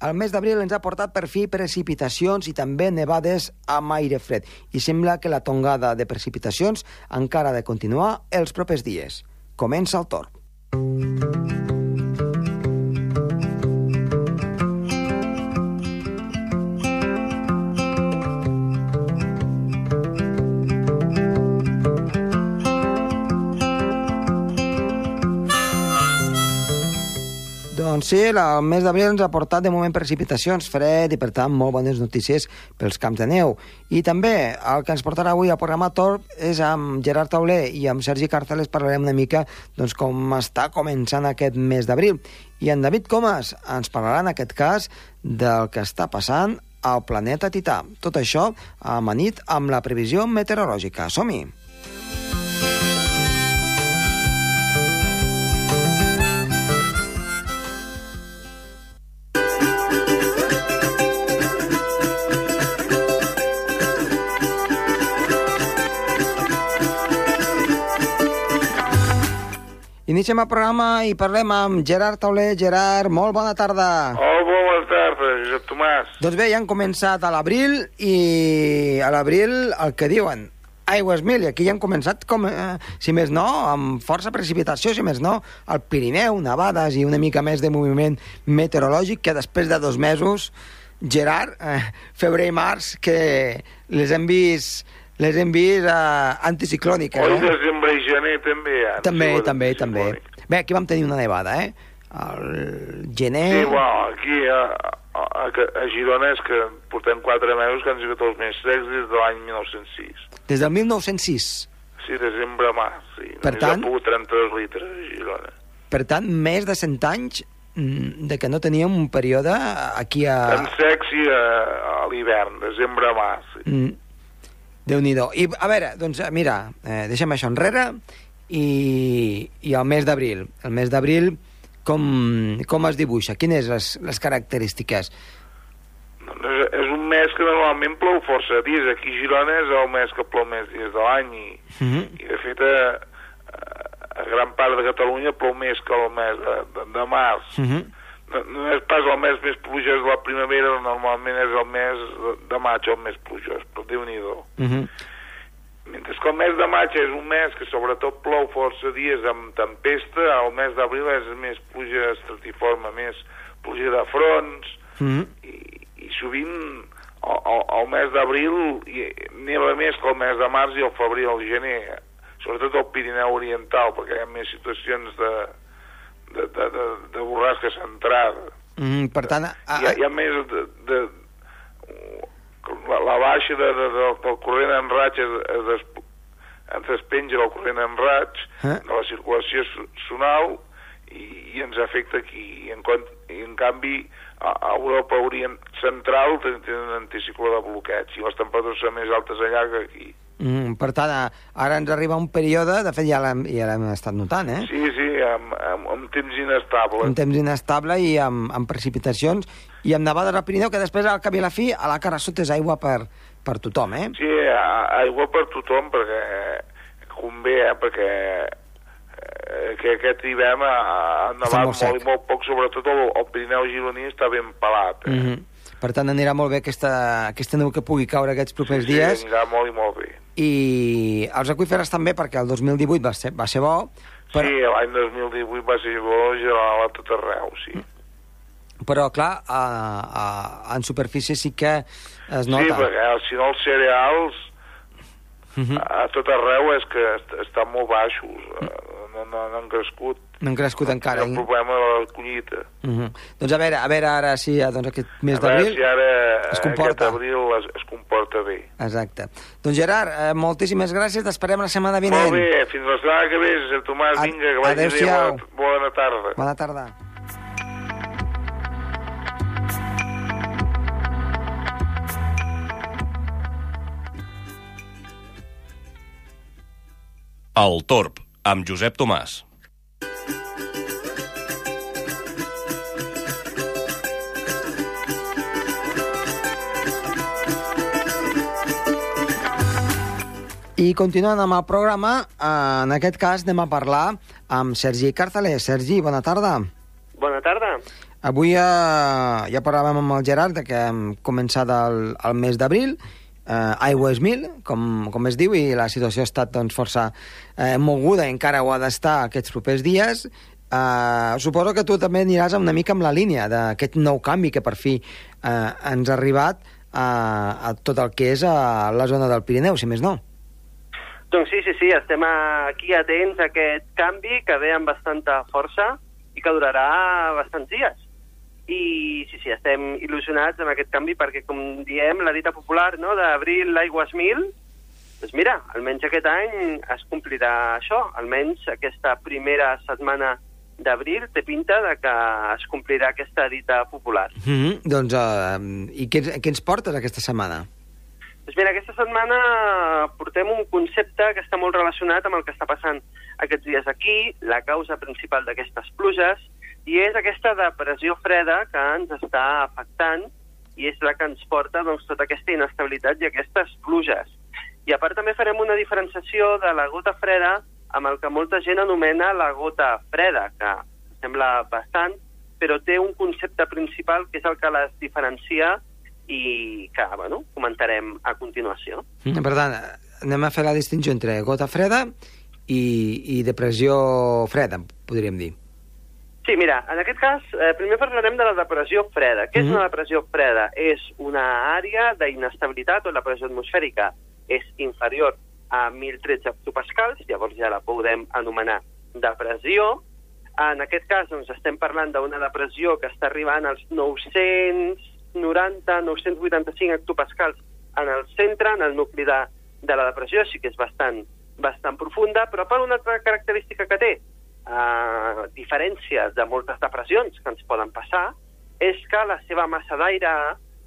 El mes d'abril ens ha portat per fi precipitacions i també nevades amb aire fred. I sembla que la tongada de precipitacions encara ha de continuar els propers dies. Comença el torn. Doncs sí, el mes d'abril ens ha portat de moment precipitacions, fred i per tant molt bones notícies pels camps de neu. I també el que ens portarà avui al programa Torp és amb Gerard Tauler i amb Sergi Carteles parlarem una mica doncs, com està començant aquest mes d'abril. I en David Comas ens parlarà en aquest cas del que està passant al planeta Tità. Tot això amanit amb la previsió meteorològica. Som-hi! Iniciem el programa i parlem amb Gerard Tauler. Gerard, molt bona tarda. Oh, bona tarda, Josep Tomàs. Doncs bé, ja han començat a l'abril i a l'abril el que diuen aigües mil, i aquí ja han començat, com, eh, si més no, amb força precipitació, si més no, al Pirineu, nevades i una mica més de moviment meteorològic, que després de dos mesos, Gerard, eh, febrer i març, que les hem vist les hem vist uh, anticiclòniques, Oi, no? Gener també ha. També, Sí, també, també. anticiclònic. Bé, aquí vam tenir una nevada, eh? El gener... Sí, bueno, aquí a, a, a, a Girona és que portem quatre mesos que han sigut els més secs des de l'any 1906. Des del 1906. Sí, desembre a març, sí. Per Només tant- pogut 32 litres a Girona. Per tant, més de 100 anys mm, de que no teníem un període aquí a... Tan secs i a, a l'hivern, desembre a març. Sí. Mm, Déu-n'hi-do. I, a veure, doncs, eh, mira, eh, deixem això enrere i, i el mes d'abril. El mes d'abril, com, com es dibuixa? Quines les, les característiques? Doncs és, és un mes que normalment plou força dies. Aquí a Girona és el mes que plou més dies de l'any i, Mm -hmm. i de fet a, a, a gran part de Catalunya plou més que el mes de, de, de març. Mm -hmm. No, no és pas el mes més plujós de la primavera, normalment és el mes de, maig el més plujós, però déu nhi Mm -hmm. Mentre que el mes de maig és un mes que sobretot plou força dies amb tempesta, el mes d'abril és més pluja estratiforme, més pluja de fronts, Mm -hmm. i, i sovint el, el, el mes d'abril neva més que el mes de març i el febrer i el gener, sobretot al Pirineu Oriental, perquè hi ha més situacions de, de, de, de, de borrasca centrada. Mm. Per tant, a, Hi ha, hi ha més de, de, la, la baixa de, de, de, del corrent en raig es, es, des, es despenja del corrent en raig Eh? de la circulació so- sonal i, i ens afecta aquí. I en, i en canvi, a, a Europa Orient Central ten- tenen anticicló de bloqueig i les temperatures són més altes allà que aquí. Mm, per tant, ara ens arriba un període, de fet ja l'hem ja estat notant, eh? Sí, sí, amb, amb, amb temps inestable. un temps inestable i amb, amb precipitacions i amb nevades al Pirineu, que després, al cap i a la fi, a la cara sota és aigua per, per tothom, eh? Sí, a- aigua per tothom, perquè convé, eh, perquè eh, que aquest hivern ha, nevat molt molt, i molt poc, sobretot el, el Pirineu gironí està ben pelat. Eh? Mm -hmm. Per tant, anirà molt bé aquesta, aquesta neu que pugui caure aquests propers sí, dies. Sí, anirà molt i molt bé. I els aqüífers també, perquè el 2018 va ser, va ser bo, però, Sí, l'any 2018 va ser bo general a tot arreu, sí. però clar, a, a, en superfície sí que es Sí, nota. perquè si no els cereals Mhm. a tot arreu és que est estan molt baixos, eh, no, no, no han crescut. No han crescut encara. Hi ha el problema de la collita. Mm -hmm. Doncs a veure, a veure ara si doncs, aquest mes a d'abril... si ara es comporta. aquest abril es, es comporta bé. Exacte. Doncs Gerard, eh, moltíssimes gràcies, t'esperem la setmana vinent. Molt bé, fins la setmana que ve, Josep Tomàs, Ad- vinga, que vagi bé, bona, bona tarda. Bona tarda. El Torb, amb Josep Tomàs. I continuant amb el programa, eh, en aquest cas anem a parlar amb Sergi Cartale. Sergi, bona tarda. Bona tarda. Avui ja, ja parlàvem amb el Gerard de que hem començat el, el mes d'abril, eh, aigües mil, com, com es diu, i la situació ha estat doncs, força eh, moguda, encara ho ha d'estar aquests propers dies. Eh, suposo que tu també aniràs una mica amb la línia d'aquest nou canvi que per fi eh, ens ha arribat a, a tot el que és a la zona del Pirineu, si més no. Doncs sí, sí, sí, estem aquí atents a aquest canvi que ve amb bastanta força i que durarà bastants dies. I sí, sí, estem il·lusionats amb aquest canvi perquè, com diem, la dita popular no, d'abril l'aigües mil, doncs mira, almenys aquest any es complirà això, almenys aquesta primera setmana d'abril té pinta de que es complirà aquesta dita popular. Mm -hmm. Doncs, uh, i què, què ens portes aquesta setmana? Doncs mira, aquesta setmana portem un concepte que està molt relacionat amb el que està passant aquests dies aquí, la causa principal d'aquestes pluges, i és aquesta depressió freda que ens està afectant i és la que ens porta doncs, tota aquesta inestabilitat i aquestes pluges. I a part també farem una diferenciació de la gota freda amb el que molta gent anomena la gota freda, que sembla bastant, però té un concepte principal que és el que les diferencia i que, bueno, comentarem a continuació. Mm, per tant, anem a fer la distinció entre gota freda i, i depressió freda, podríem dir. Sí, mira, en aquest cas, eh, primer parlarem de la depressió freda. Què mm -hmm. és Mhm. una depressió freda? És una àrea d'inestabilitat on la pressió atmosfèrica és inferior a 1.013 hectopascals, llavors ja la podem anomenar depressió. En aquest cas, doncs, estem parlant d'una depressió que està arribant als 990-985 hectopascals en el centre, en el nucli de, de la depressió, sí que és bastant, bastant profunda, però per una altra característica que té, a diferència de moltes depressions que ens poden passar, és que la seva massa d'aire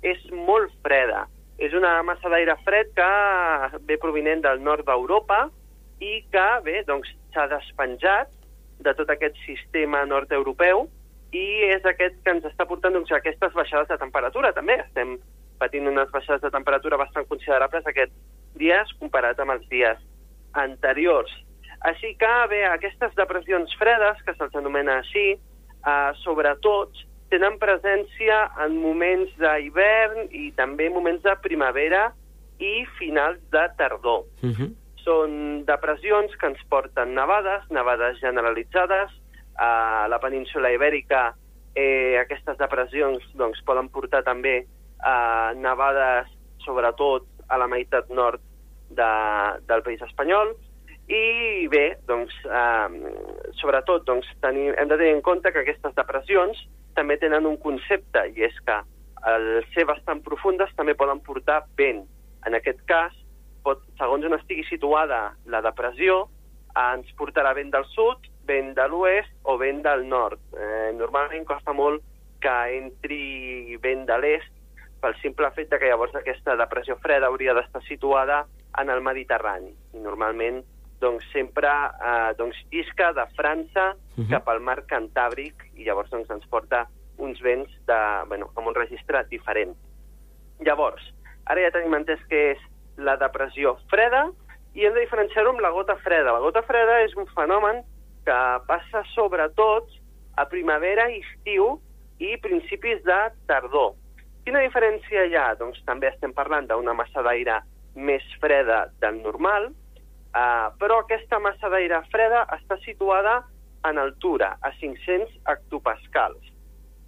és molt freda. És una massa d'aire fred que ve provinent del nord d'Europa i que, bé, doncs, s'ha despenjat de tot aquest sistema nord-europeu i és aquest que ens està portant doncs, a aquestes baixades de temperatura. També estem patint unes baixades de temperatura bastant considerables aquests dies comparat amb els dies anteriors. Així que, bé, aquestes depressions fredes, que se'ls anomena així, eh, sobretot tenen presència en moments d'hivern i també moments de primavera i finals de tardor. Uh -huh. Són depressions que ens porten nevades, nevades generalitzades. A la península ibèrica eh, aquestes depressions doncs, poden portar també a nevades, sobretot a la meitat nord de, del país espanyol. I bé, doncs, eh, sobretot doncs, tenim, hem de tenir en compte que aquestes depressions també tenen un concepte, i és que al ser bastant profundes també poden portar vent. En aquest cas, pot, segons on estigui situada la depressió, eh, ens portarà vent del sud, vent de l'oest o vent del nord. Eh, normalment costa molt que entri vent de l'est pel simple fet de que llavors aquesta depressió freda hauria d'estar situada en el Mediterrani. I normalment doncs, sempre eh, doncs, llisca de França uh -huh. cap al mar Cantàbric i llavors doncs, ens porta uns vents de, bueno, amb un registre diferent. Llavors, ara ja tenim entès què és la depressió freda i hem de diferenciar-ho amb la gota freda. La gota freda és un fenomen que passa sobretot a primavera, estiu i principis de tardor. Quina diferència hi ha? Doncs també estem parlant d'una massa d'aire més freda del normal, eh, però aquesta massa d'aire freda està situada en altura, a 500 hectopascals.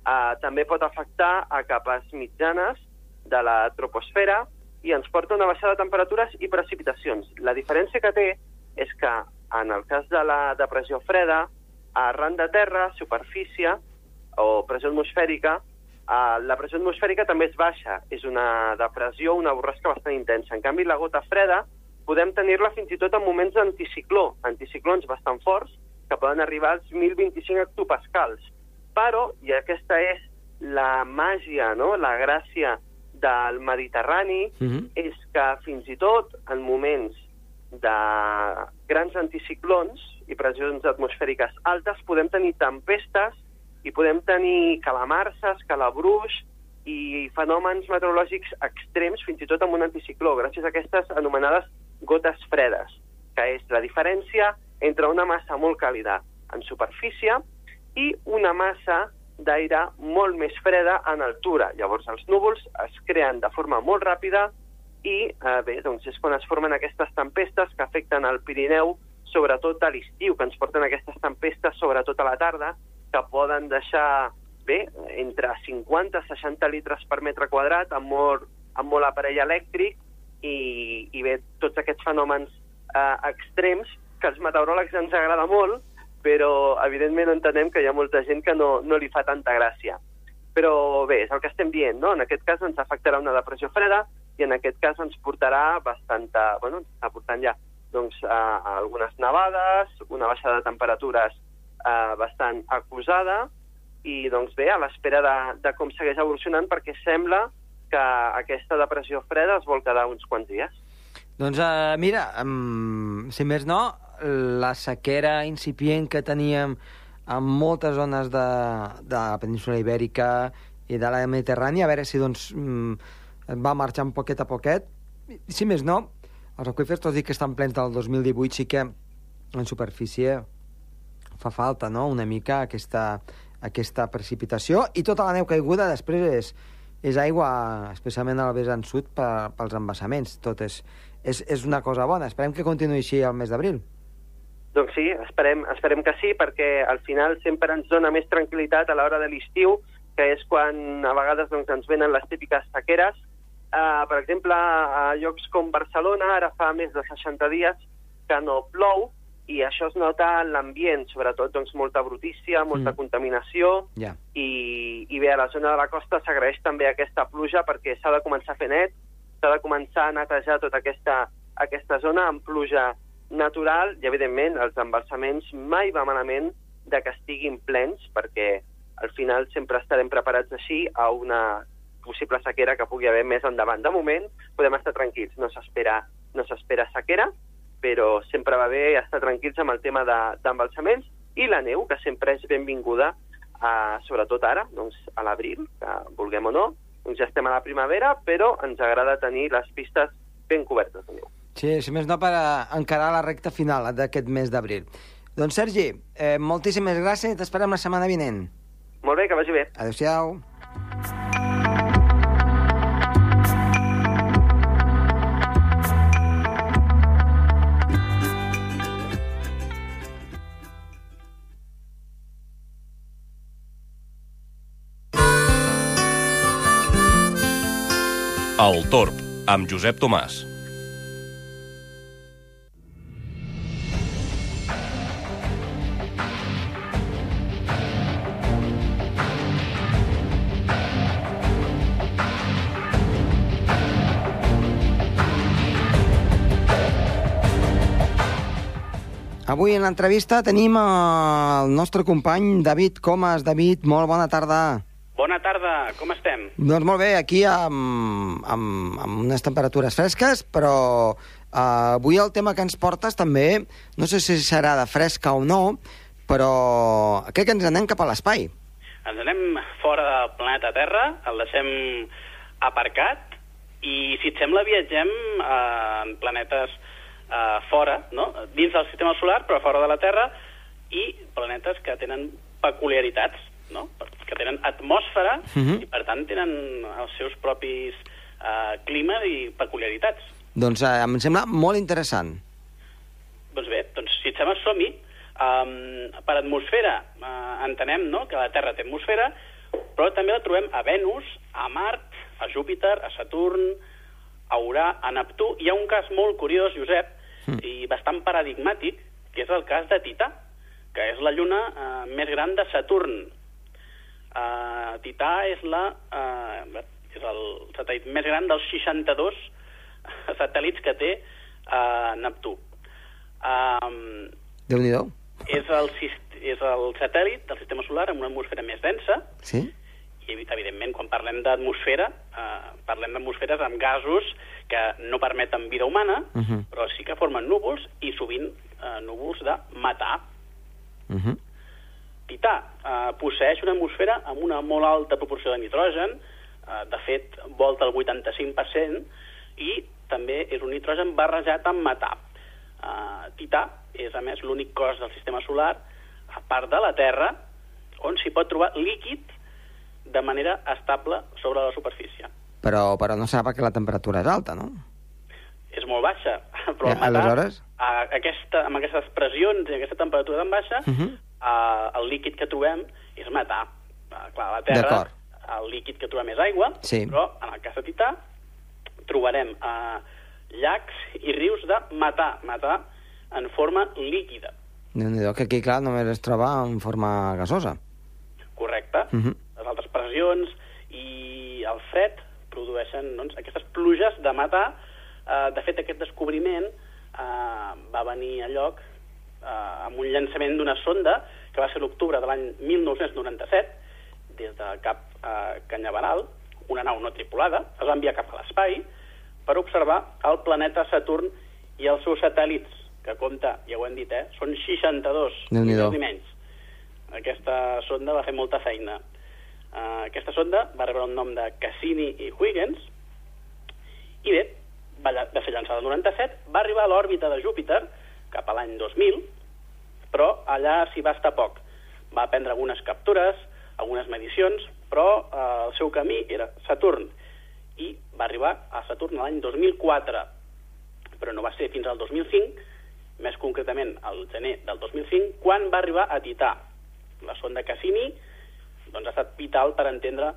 Eh, també pot afectar a capes mitjanes de la troposfera i ens porta una baixada de temperatures i precipitacions. La diferència que té és que en el cas de la depressió freda, arran de terra, superfície o pressió atmosfèrica, eh, la pressió atmosfèrica també és baixa. És una depressió, una borrasca bastant intensa. En canvi, la gota freda podem tenir-la fins i tot en moments d'anticicló, anticiclons bastant forts, que poden arribar als 1.025 hectopascals. Però, i aquesta és la màgia, no? la gràcia del Mediterrani, Uh -huh. és que fins i tot en moments de grans anticiclons i pressions atmosfèriques altes podem tenir tempestes i podem tenir calamarses, calabruix i fenòmens meteorològics extrems, fins i tot amb un anticicló, gràcies a aquestes anomenades gotes fredes, que és la diferència entre una massa molt càlida en superfície i una massa d'aire molt més freda en altura. Llavors els núvols es creen de forma molt ràpida i eh, bé, doncs és quan es formen aquestes tempestes que afecten el Pirineu, sobretot a l'estiu, que ens porten aquestes tempestes sobretot a la tarda, que poden deixar bé, entre 50 i 60 litres per metre quadrat amb molt, amb molt aparell elèctric i, i bé, tots aquests fenòmens eh, extrems que als meteoròlegs ens agrada molt, però evidentment entenem que hi ha molta gent que no, no li fa tanta gràcia. Però bé, és el que estem dient, no? En aquest cas ens afectarà una depressió freda i en aquest cas ens portarà bastanta, bueno, ens està portant ja doncs, a, a algunes nevades, una baixada de temperatures eh, bastant acusada i doncs bé, a l'espera de, de com segueix evolucionant perquè sembla que aquesta depressió freda es vol quedar uns quants dies. Doncs uh, mira, um, si més no, la sequera incipient que teníem en moltes zones de, de la península ibèrica i de la Mediterrània, a veure si doncs, mm, va marxar un poquet a poquet. Si més no, els aqüífers, tot i que estan plens del 2018, sí que en superfície fa falta no? una mica aquesta, aquesta precipitació i tota la neu caiguda després és, és aigua, especialment al vessant sud, per, pels embassaments. Tot és, és, és una cosa bona. Esperem que continuï així el mes d'abril. Doncs sí, esperem, esperem que sí, perquè al final sempre ens dona més tranquil·litat a l'hora de l'estiu, que és quan a vegades doncs, ens venen les típiques sequeres. Uh, per exemple, a llocs com Barcelona, ara fa més de 60 dies que no plou, i això es nota en l'ambient, sobretot doncs, molta brutícia, molta mm. contaminació, yeah. i, i bé, a la zona de la costa s'agraeix també aquesta pluja perquè s'ha de començar a fer net, s'ha de començar a netejar tota aquesta, aquesta zona amb pluja natural i, evidentment, els embalsaments mai va malament de que estiguin plens, perquè al final sempre estarem preparats així a una possible sequera que pugui haver més endavant. De moment, podem estar tranquils, no s'espera no s'espera sequera, però sempre va bé estar tranquils amb el tema d'embalsaments de, i la neu, que sempre és benvinguda, a, sobretot ara, doncs, a l'abril, que vulguem o no, doncs ja estem a la primavera, però ens agrada tenir les pistes ben cobertes de neu. Sí, si més no per encarar la recta final d'aquest mes d'abril. Doncs, Sergi, eh, moltíssimes gràcies i t'esperem la setmana vinent. Molt bé, que vagi bé. Adéu-siau. El Torb, amb Josep Tomàs. Avui en l'entrevista tenim el nostre company David Comas. David, molt bona tarda. Bona tarda, com estem? Doncs molt bé, aquí amb, amb, amb unes temperatures fresques, però uh, avui el tema que ens portes també, no sé si serà de fresca o no, però crec que ens anem cap a l'espai. Ens anem fora del planeta Terra, el deixem aparcat, i si et sembla viatgem uh, en planetes uh, fora, no? dins del sistema solar, però fora de la Terra, i planetes que tenen peculiaritats, no? que tenen atmosfera Uh -huh. i, per tant, tenen els seus propis uh, clima i peculiaritats. Doncs eh, em sembla molt interessant. Doncs bé, doncs si et sembla, som-hi. Um, per atmosfera uh, entenem no? que la Terra té atmosfera, però també la trobem a Venus, a Mart, a Júpiter, a Saturn, a Urà, a Neptú. Hi ha un cas molt curiós, Josep, Mm. i bastant paradigmàtic, que és el cas de Tità, que és la lluna uh, més gran de Saturn. Uh, Tità és, la, uh, és el satèl·lit més gran dels 62 satèl·lits que té uh, Neptú. Um, Déu-n'hi-do. és, el, és el satèl·lit del sistema solar amb una atmosfera més densa, Sí? i evi- evidentment quan parlem d'atmosfera eh, parlem d'atmosferes amb gasos que no permeten vida humana Uh -huh. però sí que formen núvols i sovint eh, núvols de matar Uh -huh. Tità eh, posseix una atmosfera amb una molt alta proporció de nitrogen eh, de fet volta el 85% i també és un nitrogen barrejat amb metà eh, Tità és a més l'únic cos del sistema solar a part de la Terra on s'hi pot trobar líquid de manera estable sobre la superfície. Però, però no serà perquè la temperatura és alta, no? És molt baixa, però Eh, al matar, aleshores? a aquesta, amb aquestes pressions i aquesta temperatura tan baixa, Uh -huh. Eh, el líquid que trobem és metà. Eh, clar, a la Terra el líquid que trobem és aigua, Sí. però en el cas de Tità trobarem eh, llacs i rius de metà, metà en forma líquida, déu nhi que aquí, clar, només es troba en forma gasosa. correcte? Uh -huh. Les altres pressions i el fred produeixen doncs, aquestes pluges de metà. Eh, de fet, aquest descobriment eh, va venir a lloc eh, amb un llançament d'una sonda que va ser l'octubre de l'any 1997 des de Cap eh, Canyaveral, una nau no tripulada, es va enviar cap a l'espai per observar el planeta Saturn i els seus satèl·lits, que compta, ja ho hem dit, eh, són 62 Déu-n'hi-do. milions i menys. Aquesta sonda va fer molta feina. Uh, aquesta sonda va rebre el nom de Cassini i Huygens i bé, va, va ser llançada el 97, va arribar a l'òrbita de Júpiter cap a l'any 2000, però allà s'hi va estar poc. Va prendre algunes captures, algunes medicions, però eh, el seu camí era Saturn i va arribar a Saturn l'any 2004, però no va ser fins al 2005, més concretament al gener del 2005, quan va arribar a Tità. La sonda Cassini doncs, ha estat vital per entendre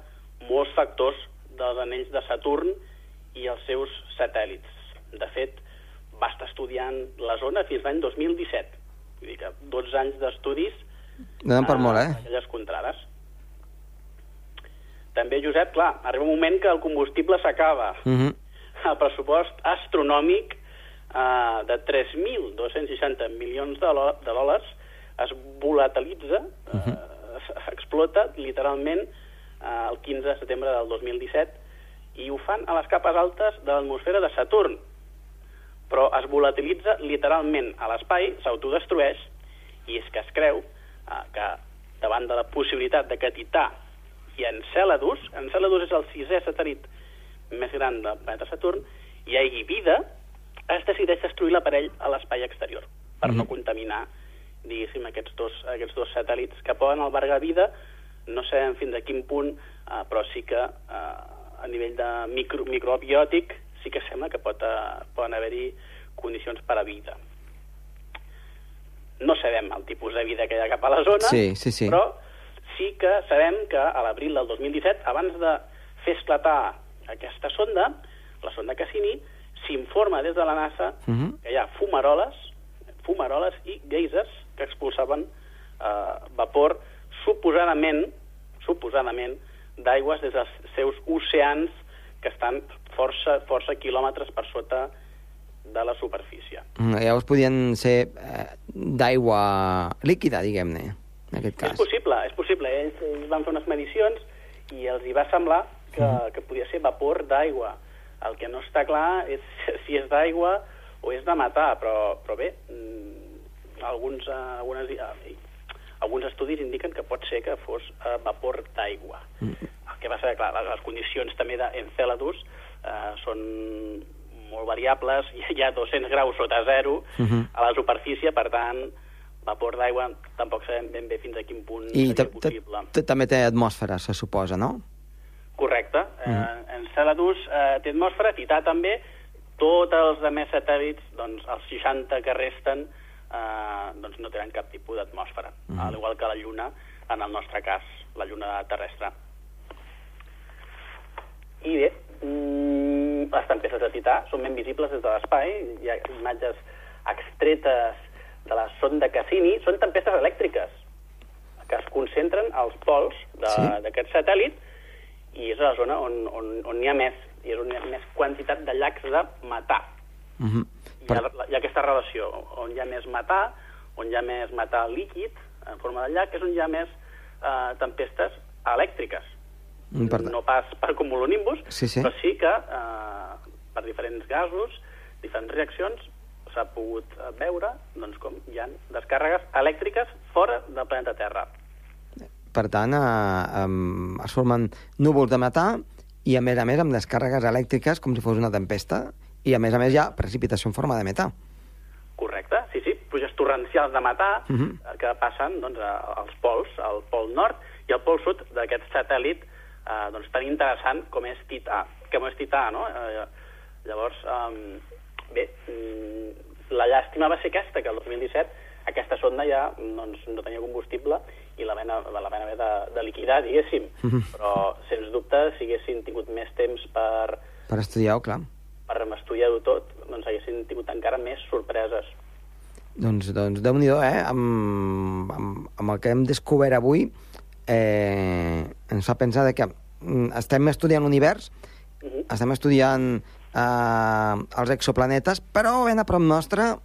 molts factors dels anells de Saturn i els seus satèl·lits. De fet, va estar estudiant la zona fins l'any 2017. Vull dir que 12 anys d'estudis Donen per a- molt, eh? aquelles contrades. També, Josep, clar, arriba un moment que el combustible s'acaba. Uh -huh. El pressupost astronòmic eh, de 3.260 milions de, de dòlars es volatilitza, eh, explota literalment eh, el 15 de setembre del 2017 i ho fan a les capes altes de l'atmosfera de Saturn. Però es volatilitza literalment a l'espai, s'autodestrueix, i és que es creu eh, que davant de la possibilitat de que Tità i Enceladus, Enceladus és el sisè satèl·lit més gran del planeta Saturn, hi hagi vida, es decideix destruir l'aparell a l'espai exterior per no contaminar, diguéssim, aquests dos, aquests dos satèl·lits que poden albergar vida, no sabem fins a quin punt, eh, però sí que eh, a nivell de micro, microbiòtic sí que sembla que pot, eh, poden haver-hi condicions per a vida. No sabem el tipus de vida que hi ha cap a la zona, Sí, sí, sí. però sí que sabem que a l'abril del 2017, abans de fer esclatar aquesta sonda, la sonda Cassini, s'informa des de la NASA Mhm. que hi ha fumaroles, fumaroles i geysers que expulsaven eh, vapor suposadament, suposadament, d'aigües des dels seus oceans que estan força, força quilòmetres per sota de la superfície. Mm, Llavors podien ser eh, d'aigua líquida, diguem-ne, en aquest cas. És possible, és possible. Ells, ells van fer unes medicions i els hi va semblar que, Mhm. que podia ser vapor d'aigua. El que no està clar és si és d'aigua o és de matar, però, però bé, mm, alguns, eh, algunes, eh, alguns estudis indiquen que pot ser que fos eh, vapor d'aigua. Mhm. El que passa, clar, les, les condicions també d'Enceladus eh, són molt variables, hi ha 200 graus sota zero Mhm. a la superfície, per tant, vapor d'aigua tampoc sabem ben bé fins a quin punt I seria possible. ta- també té atmosfera, se suposa, no? Correcte. Eh, Enceladus eh, té atmosfera, Tità també, tots els altres satèl·lits, doncs els 60 que resten, eh, doncs no tenen cap tipus d'atmosfera, Mhm. al igual que la Lluna, en el nostre cas, la Lluna terrestre. I bé, mm, les tempestes de Tità són ben visibles des de l'espai, hi ha imatges extretes de la sonda Cassini, són tempestes elèctriques que es concentren als pols Sí. de- d'aquest satèl·lit i és la zona on, on, on hi ha més, i és on hi ha més quantitat de llacs de metà. Uh -huh. Hi ha, hi ha aquesta relació, on hi ha més metà, on hi ha més metà líquid en forma de llac, és on hi ha més eh, tempestes elèctriques. Mm, per tant- No pas per cumulonimbus, Sí, sí. però sí que eh, per diferents gasos, diferents reaccions, s'ha pogut eh, veure doncs, com hi ha descàrregues elèctriques fora del planeta Terra. Per tant, eh, um, es formen núvols de metà i, a més a més, amb descàrregues elèctriques com si fos una tempesta i, a més a més, hi ha precipitació en forma de metà. Correcte, sí, sí. pluges torrencials de matar Mhm. eh, que passen doncs, als pols, al pol nord i al pol sud d'aquest satèl·lit eh, doncs, tan interessant com és Tità, com és Tità, no? Eh, llavors, eh, bé, mm, la llàstima va ser aquesta, que el 2017 aquesta sonda ja doncs, no tenia combustible i la van, la van haver de, de liquidar, diguéssim. Però, sens dubte, si haguessin tingut més temps per, Per estudiar-ho, clar. per estudiar-ho tot, doncs haguessin tingut encara més sorpreses. Doncs, doncs déu-n'hi-do, eh? Amb, amb, amb el que hem descobert avui, eh, ens fa pensar de que mm, estem estudiant l'univers, Mhm. estem estudiant eh, els exoplanetes, però ben a prop nostre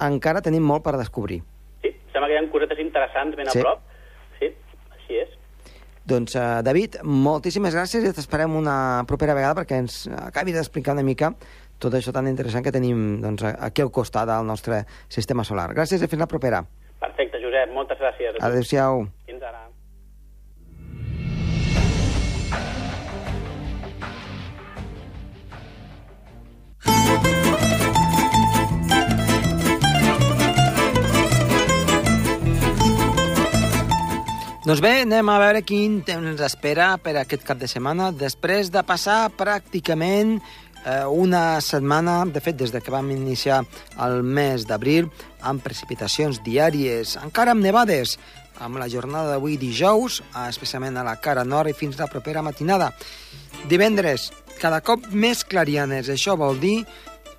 encara tenim molt per descobrir. Sí, sembla que hi ha cosetes interessants ben a Sí. prop. Sí, així és. Doncs, eh, David, moltíssimes gràcies i t'esperem una propera vegada perquè ens acabi d'explicar una mica tot això tan interessant que tenim doncs, aquí al costat del nostre sistema solar. Gràcies i fins la propera. Perfecte, Josep, moltes gràcies. Adéu-siau. Doncs bé, anem a veure quin temps ens espera per aquest cap de setmana, després de passar pràcticament eh, una setmana, de fet, des de que vam iniciar el mes d'abril, amb precipitacions diàries, encara amb nevades, amb la jornada d'avui dijous, especialment a la cara nord i fins la propera matinada. Divendres, cada cop més clarianes, això vol dir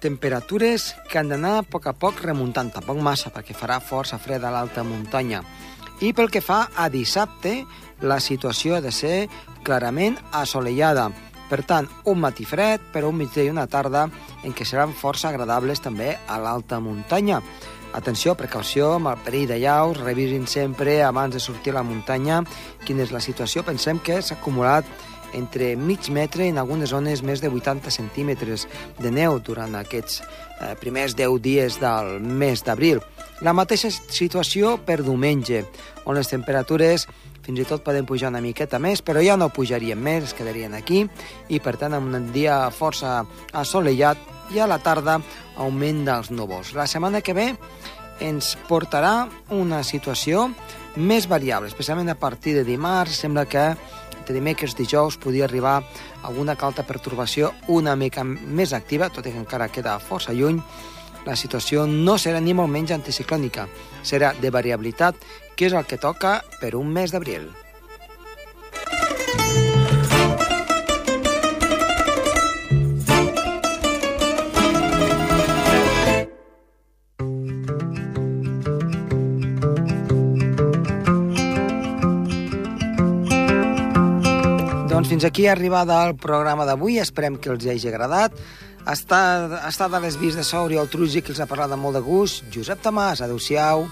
temperatures que han d'anar a poc a poc remuntant, tampoc massa, perquè farà força fred a l'alta muntanya. I pel que fa a dissabte, la situació ha de ser clarament assolellada. Per tant, un matí fred, però un migdia i una tarda en què seran força agradables també a l'alta muntanya. Atenció, precaució amb el perill de llaus, revisin sempre abans de sortir a la muntanya quina és la situació. Pensem que s'ha acumulat entre mig metre i en algunes zones més de 80 centímetres de neu durant aquests eh, primers 10 dies del mes d'abril. La mateixa situació per diumenge, on les temperatures fins i tot poden pujar una miqueta més, però ja no pujarien més, es quedarien aquí, i per tant amb un dia força assolellat i a la tarda augment dels núvols. La setmana que ve ens portarà una situació més variable, especialment a partir de dimarts, sembla que entre dimecres dijous podria arribar alguna calta pertorbació una mica més activa, tot i que encara queda força lluny. La situació no serà ni molt menys anticiclònica, serà de variabilitat, que és el que toca per un mes d'abril. Fins aquí ha arribat el programa d'avui. Esperem que els hagi agradat. Està, està de les vies de so Oriol Trugi, que els ha parlat amb molt de gust. Josep Tomàs, adeu-siau.